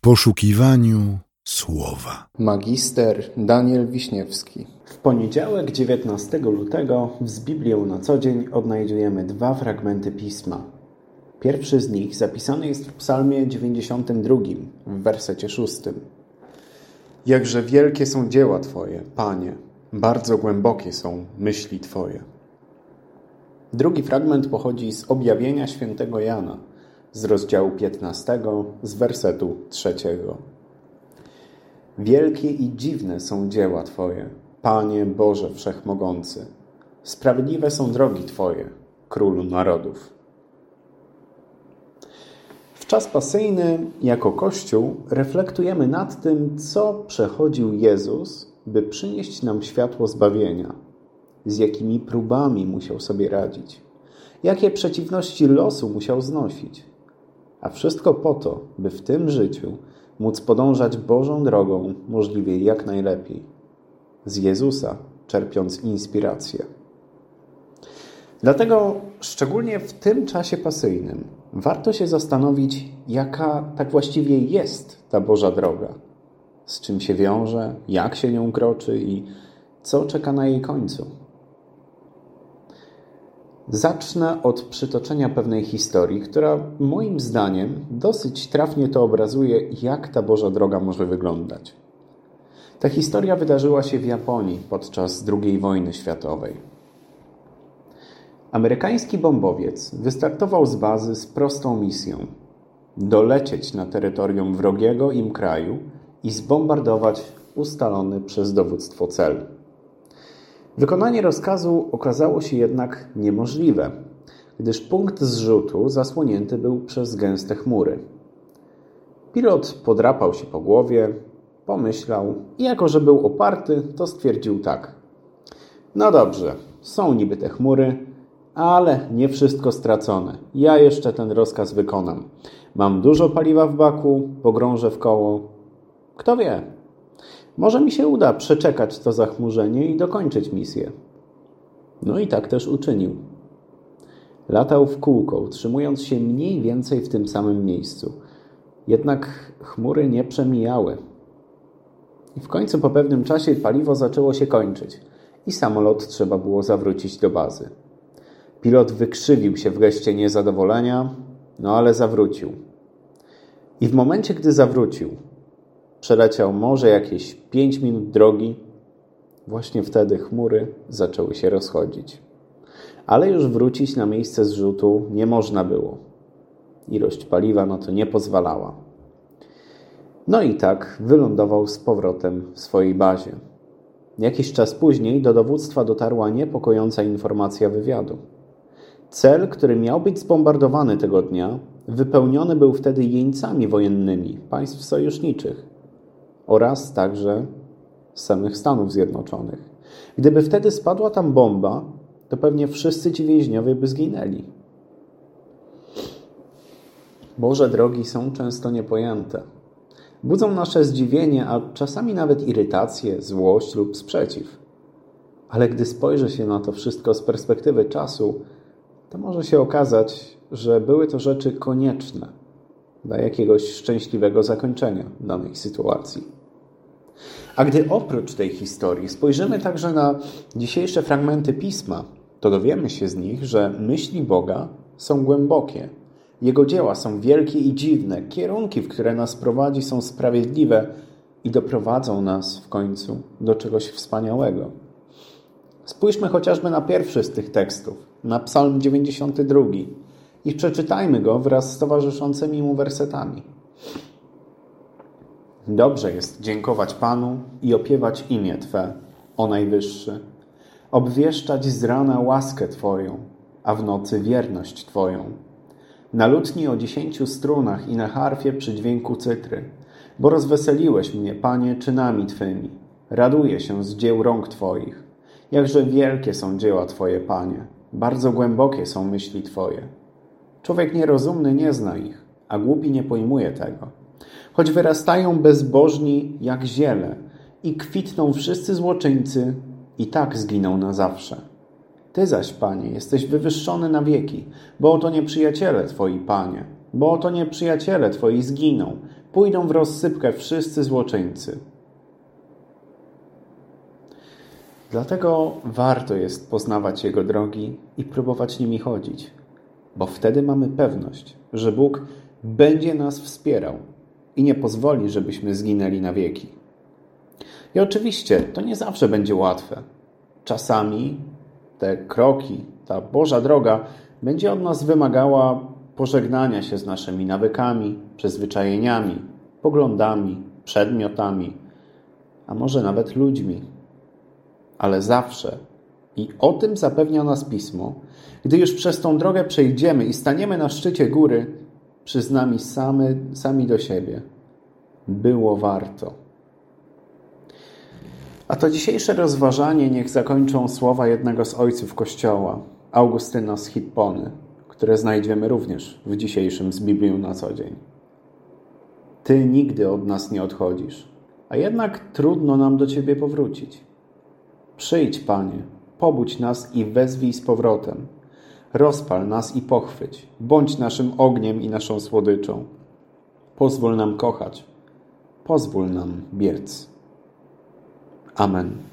w poszukiwaniu słowa. Magister Daniel Wiśniewski. W poniedziałek 19 lutego z Biblią na co dzień odnajdujemy dwa fragmenty pisma. Pierwszy z nich zapisany jest w Psalmie 92, w wersecie 6. Jakże wielkie są dzieła Twoje, Panie, bardzo głębokie są myśli Twoje. Drugi fragment pochodzi z objawienia świętego Jana, z rozdziału 15, z wersetu 3. Wielkie i dziwne są dzieła Twoje, Panie Boże Wszechmogący. Sprawiedliwe są drogi Twoje, Królu Narodów. W czas pasyjny, jako Kościół, reflektujemy nad tym, co przechodził Jezus, by przynieść nam światło zbawienia, z jakimi próbami musiał sobie radzić, jakie przeciwności losu musiał znosić. A wszystko po to, by w tym życiu móc podążać Bożą drogą możliwie jak najlepiej. Z Jezusa czerpiąc inspirację. Dlatego, szczególnie w tym czasie pasyjnym, warto się zastanowić, jaka tak właściwie jest ta Boża droga. Z czym się wiąże, jak się nią kroczy i co czeka na jej końcu. Zacznę od przytoczenia pewnej historii, która moim zdaniem dosyć trafnie to obrazuje, jak ta Boża droga może wyglądać. Ta historia wydarzyła się w Japonii podczas II wojny światowej. Amerykański bombowiec wystartował z bazy z prostą misją: dolecieć na terytorium wrogiego im kraju i zbombardować ustalony przez dowództwo cel. Wykonanie rozkazu okazało się jednak niemożliwe, gdyż punkt zrzutu zasłonięty był przez gęste chmury. Pilot podrapał się po głowie, pomyślał i jako, że był oparty, to stwierdził tak. No dobrze, są niby te chmury, ale nie wszystko stracone. Ja jeszcze ten rozkaz wykonam. Mam dużo paliwa w baku, pogrążę w koło. Kto wie, może mi się uda przeczekać to zachmurzenie i dokończyć misję. No i tak też uczynił. Latał w kółko, utrzymując się mniej więcej w tym samym miejscu. Jednak chmury nie przemijały. I w końcu po pewnym czasie paliwo zaczęło się kończyć i samolot trzeba było zawrócić do bazy. Pilot wykrzywił się w geście niezadowolenia, no ale zawrócił. I w momencie, gdy zawrócił, Przeleciał może jakieś pięć minut drogi. Właśnie wtedy chmury zaczęły się rozchodzić. Ale już wrócić na miejsce zrzutu nie można było. Ilość paliwa na to nie pozwalała. No i tak wylądował z powrotem w swojej bazie. Jakiś czas później do dowództwa dotarła niepokojąca informacja wywiadu. Cel, który miał być zbombardowany tego dnia, wypełniony był wtedy jeńcami wojennymi państw sojuszniczych oraz także samych Stanów Zjednoczonych. Gdyby wtedy spadła tam bomba, to pewnie wszyscy ci więźniowie by zginęli. Boże drogi są często niepojęte. Budzą nasze zdziwienie, a czasami nawet irytację, złość lub sprzeciw. Ale gdy spojrzy się na to wszystko z perspektywy czasu, to może się okazać, że były to rzeczy konieczne dla jakiegoś szczęśliwego zakończenia danej sytuacji. A gdy oprócz tej historii spojrzymy także na dzisiejsze fragmenty pisma, to dowiemy się z nich, że myśli Boga są głębokie. Jego dzieła są wielkie i dziwne, kierunki, w które nas prowadzi, są sprawiedliwe i doprowadzą nas w końcu do czegoś wspaniałego. Spójrzmy chociażby na pierwszy z tych tekstów, na Psalm 92 i przeczytajmy go wraz z towarzyszącymi mu wersetami. Dobrze jest dziękować Panu i opiewać imię Twe, o Najwyższy, obwieszczać z rana łaskę Twoją, a w nocy wierność Twoją. Na lutni o dziesięciu strunach i na harfie przy dźwięku cytry, bo rozweseliłeś mnie, Panie, czynami Twymi. Raduję się z dzieł rąk Twoich. Jakże wielkie są dzieła Twoje, Panie, bardzo głębokie są myśli Twoje. Człowiek nierozumny nie zna ich, a głupi nie pojmuje tego choć wyrastają bezbożni jak ziele i kwitną wszyscy złoczyńcy, i tak zginą na zawsze. Ty zaś, Panie, jesteś wywyższony na wieki, bo oto nieprzyjaciele Twoi, Panie, bo oto nieprzyjaciele Twoi zginą, pójdą w rozsypkę wszyscy złoczyńcy. Dlatego warto jest poznawać Jego drogi i próbować nimi chodzić, bo wtedy mamy pewność, że Bóg będzie nas wspierał i nie pozwoli, żebyśmy zginęli na wieki. I oczywiście to nie zawsze będzie łatwe. Czasami te kroki, ta Boża droga będzie od nas wymagała pożegnania się z naszymi nawykami, przyzwyczajeniami, poglądami, przedmiotami, a może nawet ludźmi. Ale zawsze, i o tym zapewnia nas Pismo, gdy już przez tą drogę przejdziemy i staniemy na szczycie góry, przyznamy sami, sami do siebie. Było warto. A to dzisiejsze rozważanie niech zakończą słowa jednego z ojców Kościoła, Augustyna z Hippony, które znajdziemy również w dzisiejszym z Biblią na co dzień. Ty nigdy od nas nie odchodzisz, a jednak trudno nam do Ciebie powrócić. Przyjdź, Panie, pobudź nas i wezwij z powrotem. Rozpal nas i pochwyć, bądź naszym ogniem i naszą słodyczą. Pozwól nam kochać, pozwól nam biec. Amen.